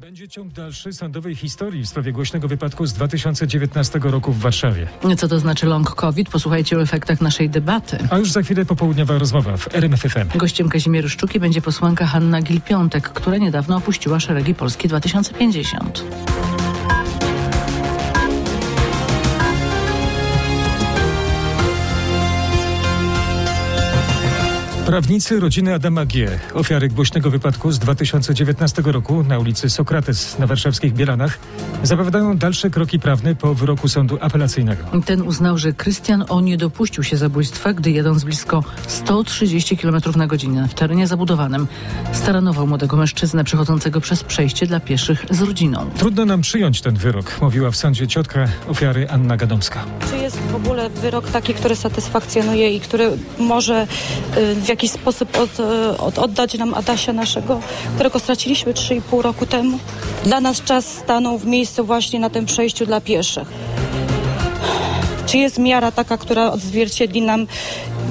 Będzie ciąg dalszy sądowej historii w sprawie głośnego wypadku z 2019 roku w Warszawie. Co to znaczy long COVID? Posłuchajcie o efektach naszej debaty. A już za chwilę popołudniowa rozmowa w RMFFM. Gościem Kazimiery Szczuki będzie posłanka Hanna Gil-Piątek, która niedawno opuściła szeregi Polski 2050. Prawnicy rodziny Adama G., ofiary głośnego wypadku z 2019 roku na ulicy Sokrates na warszawskich Bielanach, zapowiadają dalsze kroki prawne po wyroku sądu apelacyjnego. Ten uznał, że Krystian O. nie dopuścił się zabójstwa, gdy jadąc blisko 130 km na godzinę w terenie zabudowanym, staranował młodego mężczyznę przechodzącego przez przejście dla pieszych z rodziną. Trudno nam przyjąć ten wyrok, mówiła w sądzie ciotka ofiary Anna Gadomska. Jest w ogóle wyrok taki, który satysfakcjonuje i który może y, w jakiś sposób od, y, od, oddać nam Adasia naszego, którego straciliśmy 3,5 roku temu? Dla nas czas stanął w miejscu właśnie na tym przejściu dla pieszych. Czy jest miara taka, która odzwierciedli nam,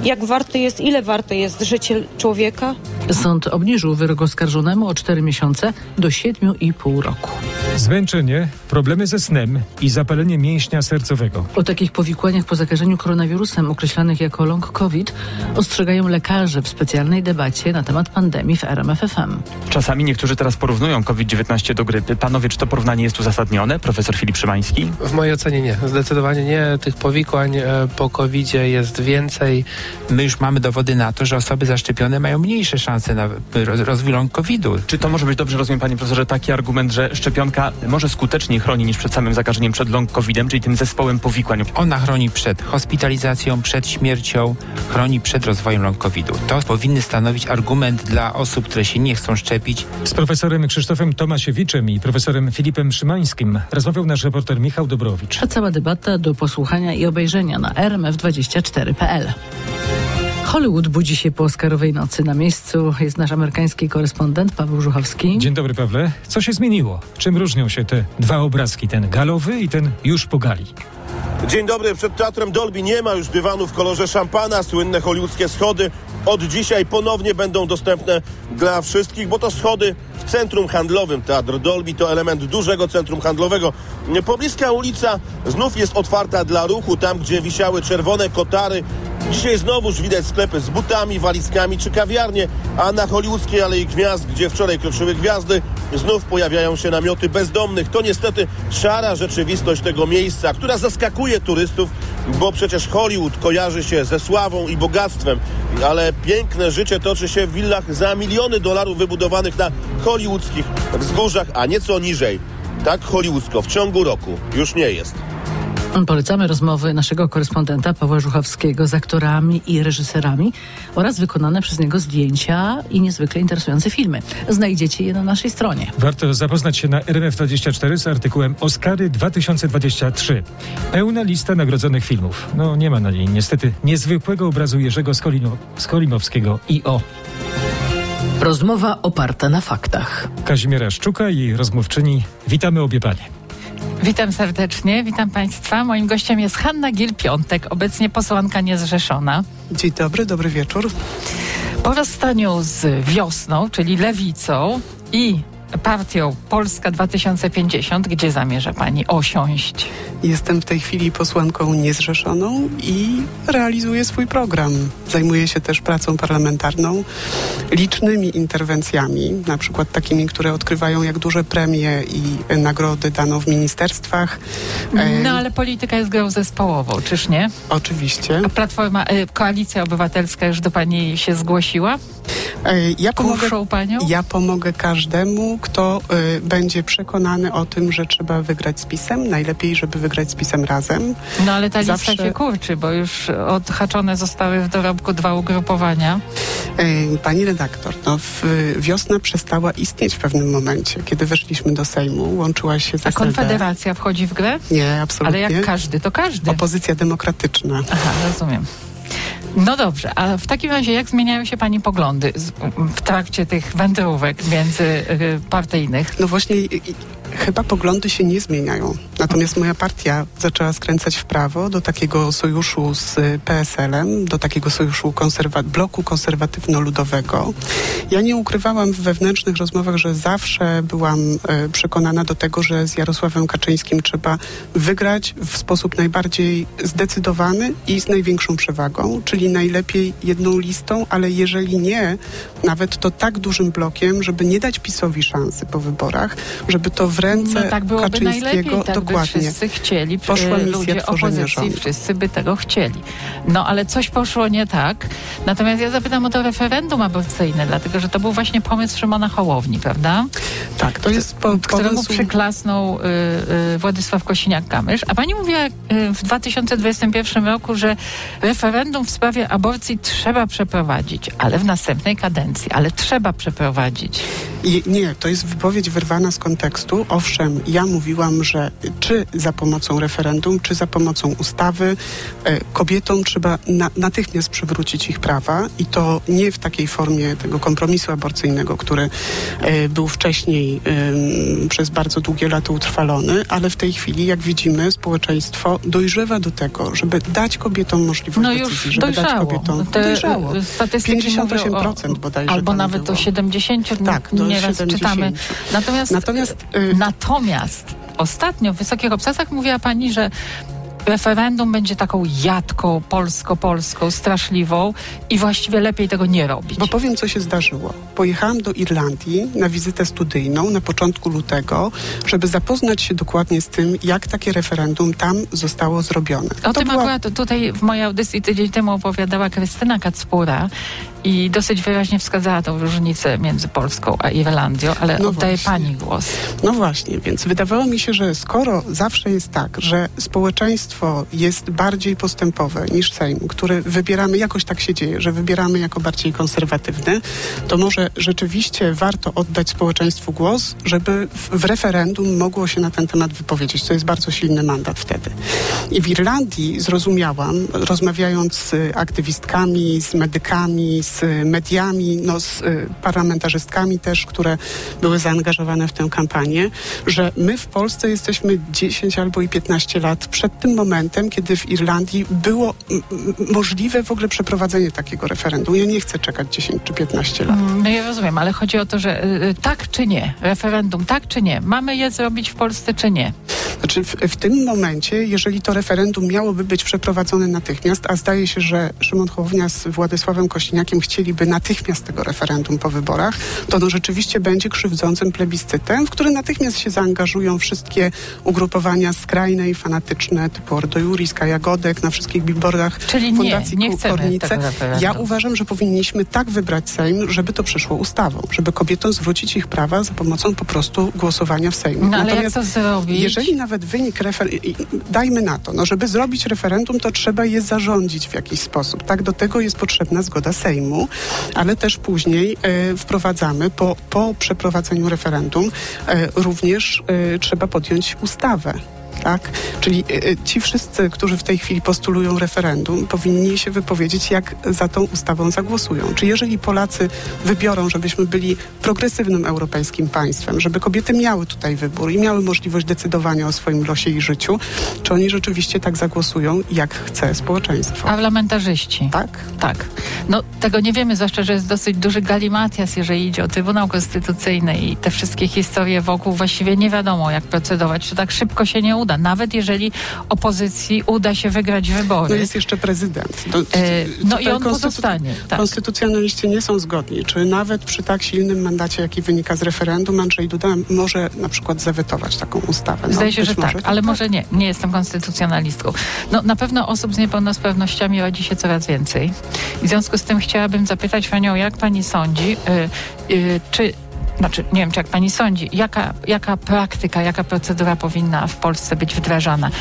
jak warte jest, ile warte jest życie człowieka? Sąd obniżył wyrok oskarżonemu o 4 miesiące do 7,5 roku. Zmęczenie, problemy ze snem i zapalenie mięśnia sercowego. O takich powikłaniach po zakażeniu koronawirusem określanych jako long COVID ostrzegają lekarze w specjalnej debacie na temat pandemii w RMFFM. Czasami niektórzy teraz porównują COVID-19 do grypy. Panowie, czy to porównanie jest uzasadnione? Profesor Filip Szymański? W mojej ocenie nie. Zdecydowanie nie. Tych powikłań e, po covid jest więcej. My już mamy dowody na to, że osoby zaszczepione mają mniejsze szanse na roz- rozwój long COVID-u. Czy to może być dobrze, rozumiem panie profesorze, taki argument, że szczepionka może skuteczniej chroni niż przed samym zakażeniem, przed long COVID-em, czyli tym zespołem powikłań? Ona chroni przed hospitalizacją, przed śmiercią, chroni przed rozwojem long COVID-u. To powinny stanowić argument dla osób, które się nie chcą szczepić. Z profesorem Krzysztofem Tomasiewiczem i profesorem Filipem Szymańskim rozmawiał nasz reporter Michał Dobrowicz. A cała debata do posłuchania i obejrzenia na rmf24.pl. Hollywood budzi się po Oscarowej nocy. Na miejscu jest nasz amerykański korespondent Paweł Żuchowski. Dzień dobry Pawle. Co się zmieniło? Czym różnią się te dwa obrazki, ten galowy i ten już po gali? Dzień dobry, przed Teatrem Dolby nie ma już dywanu w kolorze szampana. Słynne hollywoodzkie schody od dzisiaj ponownie będą dostępne dla wszystkich, bo to schody w centrum handlowym. Teatr Dolby to element dużego centrum handlowego. Pobliska ulica znów jest otwarta dla ruchu, tam gdzie wisiały czerwone kotary. Dzisiaj znowuż widać sklepy z butami, walizkami czy kawiarnie, a na hollywoodzkiej Alei Gwiazd, gdzie wczoraj kroczyły gwiazdy, znów pojawiają się namioty bezdomnych. To niestety szara rzeczywistość tego miejsca, która zaskakuje turystów, bo przecież Hollywood kojarzy się ze sławą i bogactwem, ale piękne życie toczy się w willach za miliony dolarów wybudowanych na hollywoodzkich wzgórzach, a nieco niżej. Tak hollywoodzko w ciągu roku już nie jest. Polecamy rozmowy naszego korespondenta Pawła Żuchowskiego z aktorami i reżyserami oraz wykonane przez niego zdjęcia i niezwykle interesujące filmy. Znajdziecie je na naszej stronie. Warto zapoznać się na RMF24 z artykułem Oscary 2023. Pełna lista nagrodzonych filmów. No nie ma na niej niestety niezwykłego obrazu Jerzego Skolino, Skolimowskiego I.O. Rozmowa oparta na faktach. Kazimiera Szczuka i rozmówczyni. Witamy obie panie. Witam serdecznie, witam Państwa. Moim gościem jest Hanna Gil-Piątek, obecnie posłanka niezrzeszona. Dzień dobry, dobry wieczór. Po rozstaniu z wiosną, czyli lewicą i partią Polska 2050, gdzie zamierza Pani osiąść? Jestem w tej chwili posłanką niezrzeszoną i realizuję swój program. Zajmuję się też pracą parlamentarną, licznymi interwencjami, na przykład takimi, które odkrywają, jak duże premie i nagrody dano w ministerstwach. E, No ale polityka jest grą zespołową, czyż nie? Oczywiście. A Platforma, e, Koalicja Obywatelska już do Pani się zgłosiła? E, Ja pomogę, Kuszą Panią? ja pomogę każdemu, kto e, będzie przekonany o tym, że trzeba wygrać z PiSem. Najlepiej, żeby wygrać z PiSem razem. No ale ta Zawsze- lista się kurczy, bo już odhaczone zostały w dorobku dwa ugrupowania. E, Pani redaktor, no w, wiosna przestała istnieć w pewnym momencie. Kiedy weszliśmy do Sejmu, łączyła się z A. Konfederacja wchodzi w grę? Nie, Ale absolutnie. jak każdy, to każdy. Opozycja demokratyczna. Aha, rozumiem. No dobrze, a w takim razie jak zmieniają się Pani poglądy w trakcie tych wędrówek międzypartyjnych? No właśnie chyba poglądy się nie zmieniają. Natomiast moja partia zaczęła skręcać w prawo do takiego sojuszu z PSL-em, do takiego sojuszu konserwa- bloku konserwatywno-ludowego. Ja nie ukrywałam w wewnętrznych rozmowach, że zawsze byłam e, przekonana do tego, że z Jarosławem Kaczyńskim trzeba wygrać w sposób najbardziej zdecydowany i z największą przewagą, czyli najlepiej jedną listą, ale jeżeli nie, nawet to tak dużym blokiem, żeby nie dać PiSowi szansy po wyborach, żeby to w ręce No tak byłoby najlepiej, Kaczyńskiego tak by dokładnie. wszyscy chcieli, Poszła e, misja ludzie opozycji, wszyscy by tego chcieli. No ale coś poszło nie tak. Natomiast ja zapytam o to referendum aborcyjne, dlatego że to był właśnie pomysł Szymona Hołowni, prawda? Tak, to jest po, Któremu pomysł... przyklasnął y, y, Władysław Kosiniak-Kamysz. A pani mówiła y, w 2021 roku, że referendum w sprawie aborcji trzeba przeprowadzić, ale w następnej kadencji, ale trzeba przeprowadzić. I, nie, to jest wypowiedź wyrwana z kontekstu. Owszem, ja mówiłam, że czy za pomocą referendum, czy za pomocą ustawy e, kobietom trzeba na, natychmiast przywrócić ich prawa i to nie w takiej formie tego kompromisu aborcyjnego, który e, był wcześniej em, przez bardzo długie lata utrwalony, ale w tej chwili, jak widzimy, społeczeństwo dojrzewa do tego, żeby dać kobietom możliwość No decyzji, żeby dać dojrzało. kobietom Te, dojrzało. Statystyki mówią 58% o, bodajże Albo nawet było. do 70, Tak, do nieraz 70. czytamy. Natomiast, Natomiast, y, natomiast ostatnio w Wysokich Obcasach mówiła pani, że referendum będzie taką jadką polsko-polską, straszliwą i właściwie lepiej tego nie robić. Bo powiem, co się zdarzyło. Pojechałam do Irlandii na wizytę studyjną na początku lutego, żeby zapoznać się dokładnie z tym, jak takie referendum tam zostało zrobione. O To tym była- akurat tutaj w mojej audycji tydzień temu opowiadała Krystyna Kacpura i dosyć wyraźnie wskazała tą różnicę między Polską a Irlandią, ale No oddaję właśnie. pani głos. No właśnie, więc wydawało mi się, że skoro zawsze jest tak, że społeczeństwo jest bardziej postępowe niż Sejm, który wybieramy, jakoś tak się dzieje, że wybieramy jako bardziej konserwatywny, to może rzeczywiście warto oddać społeczeństwu głos, żeby w, w referendum mogło się na ten temat wypowiedzieć. To jest bardzo silny mandat wtedy. I w Irlandii zrozumiałam, rozmawiając z aktywistkami, z medykami, z mediami, no, z y, parlamentarzystkami też, które były zaangażowane w tę kampanię, że my w Polsce jesteśmy 10 albo i 15 lat przed tym momentem, kiedy w Irlandii było możliwe w ogóle przeprowadzenie takiego referendum. Ja nie chcę czekać 10 czy 15 lat. Mm, No ja rozumiem, ale chodzi o to, że y, y, tak czy nie, referendum tak czy nie, mamy je zrobić w Polsce czy nie. Znaczy w, w tym momencie, jeżeli to referendum miałoby być przeprowadzone natychmiast, a zdaje się, że Szymon Hołownia z Władysławem Kościniakiem chcieliby natychmiast tego referendum po wyborach, to no rzeczywiście będzie krzywdzącym plebiscytem, w który natychmiast się zaangażują wszystkie ugrupowania skrajne i fanatyczne, typu Ordo Juris, Kaja Godek, na wszystkich billboardach Czyli nie, Fundacji nie chcemy Kornice. Ja uważam, że powinniśmy tak wybrać Sejm, żeby to przyszło ustawą, żeby kobietom zwrócić ich prawa za pomocą po prostu głosowania w Sejmie. No ale jak to zrobić? Jeżeli nawet wynik referendum, dajmy na to, no żeby zrobić referendum, to trzeba je zarządzić w jakiś sposób. Tak, do tego jest potrzebna zgoda Sejmu, ale też później e, wprowadzamy, po, po przeprowadzeniu referendum, e, również e, trzeba podjąć ustawę. Tak? Czyli e, e, ci wszyscy, którzy w tej chwili postulują referendum, powinni się wypowiedzieć, jak za tą ustawą zagłosują. Czy jeżeli Polacy wybiorą, żebyśmy byli progresywnym europejskim państwem, żeby kobiety miały tutaj wybór i miały możliwość decydowania o swoim losie i życiu, czy oni rzeczywiście tak zagłosują, jak chce społeczeństwo? Parlamentarzyści. Tak? Tak. No tego nie wiemy, zwłaszcza, że jest dosyć duży galimatias, jeżeli idzie o Trybunał Konstytucyjny i te wszystkie historie wokół. Właściwie nie wiadomo, jak procedować. To tak szybko się nie uda. Nawet jeżeli opozycji uda się wygrać wybory. No jest jeszcze prezydent. To, E, no i on konstytu- pozostanie. Tak. Konstytucjonaliści nie są zgodni, czy nawet przy tak silnym mandacie, jaki wynika z referendum, Andrzej Duda może na przykład zawetować taką ustawę. No, Zdaje się, że może tak, ale może nie. Nie jestem konstytucjonalistką. No, na pewno osób z niepełnosprawnościami rodzi się coraz więcej. I w związku z tym chciałabym zapytać Panią, jak Pani sądzi, y, y, czy znaczy, nie wiem, czy jak pani sądzi, jaka, jaka praktyka, jaka procedura powinna w Polsce być wdrażana?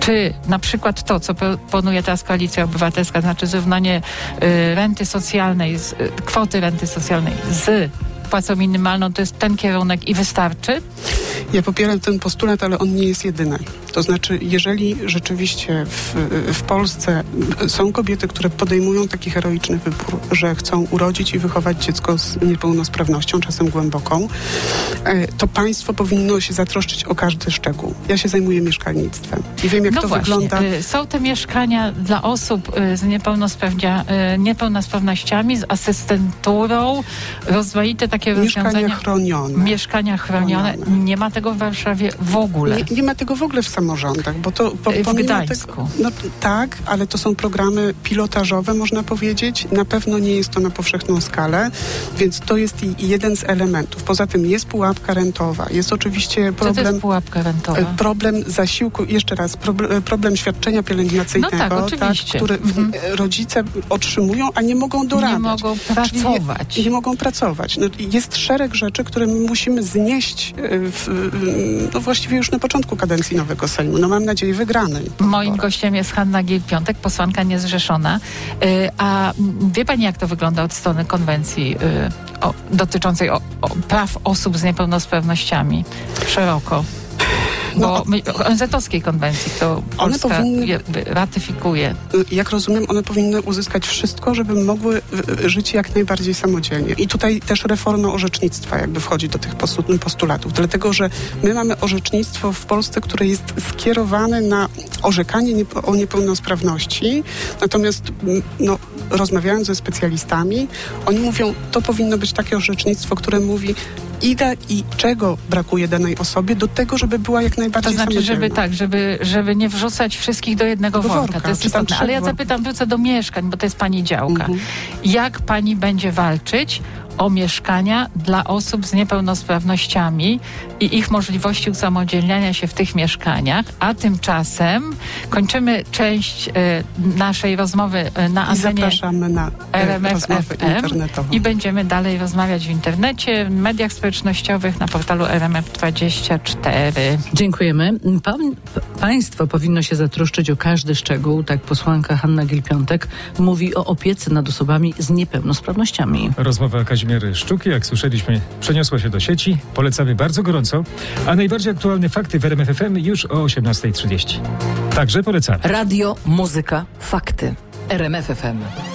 Czy na przykład to, co proponuje teraz Koalicja Obywatelska, znaczy zrównanie y, renty socjalnej, z, y, kwoty renty socjalnej z płacą minimalną, to jest ten kierunek i wystarczy? Ja popieram ten postulat, ale on nie jest jedyny. To znaczy, jeżeli rzeczywiście w, w Polsce są kobiety, które podejmują taki heroiczny wybór, że chcą urodzić i wychować dziecko z niepełnosprawnością, czasem głęboką, e, to państwo powinno się zatroszczyć o każdy szczegół. Ja się zajmuję mieszkalnictwem i wiem, jak no to właśnie. wygląda. Y, Są te mieszkania dla osób y, z y, niepełnosprawnościami, z asystenturą, rozmaite takie Mieszkania rozwiązania. chronione. Mieszkania chronione. Chronione. Nie ma tego w Warszawie w ogóle. Nie, nie ma tego w ogóle w samorządach, bo to po, W pomimo Gdańsku. Tego, no, tak, ale to są programy pilotażowe, można powiedzieć. Na pewno nie jest to na powszechną skalę, więc to jest jeden z elementów. Poza tym jest pułapka rentowa, jest oczywiście Co to problem. jest pułapka rentowa? e, Problem zasiłku, jeszcze raz, proble- problem świadczenia pielęgnacyjnego, No tak, oczywiście. który Mhm. rodzice otrzymują, a nie mogą dorabiać. Nie mogą pracować. Nie, nie mogą pracować. No, jest szereg rzeczy, które my musimy znieść w, no właściwie już na początku kadencji nowego Sejmu. No mam nadzieję wygranej. Moim gościem jest Hanna Giel-Piątek, posłanka niezrzeszona. Y, A wie pani, jak to wygląda od strony konwencji y, o, dotyczącej o, o praw osób z niepełnosprawnościami szeroko? Bo No, ONZ-owskiej konwencji, One Polska powinny- ratyfikuje. jak rozumiem, one powinny uzyskać wszystko, żeby mogły y, żyć jak najbardziej samodzielnie. I tutaj też reforma orzecznictwa jakby wchodzi do tych postu- postulatów, dlatego że my mamy orzecznictwo w Polsce, które jest skierowane na orzekanie nie, o niepełnosprawności, natomiast mm, no, rozmawiając ze specjalistami, oni mówią, to powinno być takie orzecznictwo, które mówi, ile i czego brakuje danej osobie do tego, żeby była jak To najbardziej znaczy, żeby tak, żeby, żeby nie wrzucać wszystkich do jednego Do worka. worka, To jest istotne. Ale ja zapytam, wrócę do mieszkań, bo to jest pani działka. Mhm. Jak pani będzie walczyć o mieszkania dla osób z niepełnosprawnościami i ich możliwości usamodzielniania się w tych mieszkaniach, a tymczasem kończymy część e, naszej rozmowy e, na I antenie zapraszamy na e, RMF FM i będziemy dalej rozmawiać w internecie, w mediach społecznościowych, na portalu RMF24. Dziękujemy. Pan, państwo powinno się zatroszczyć o każdy szczegół, tak posłanka Hanna Gil-Piątek mówi o opiece nad osobami z niepełnosprawnościami. Rozmowa Kazimiery Szczuki, jak słyszeliśmy, przeniosła się do sieci. Polecamy bardzo gorąco. A najbardziej aktualne fakty w RMF FM już o 18.30. Także polecamy. Radio, muzyka, fakty. RMF FM.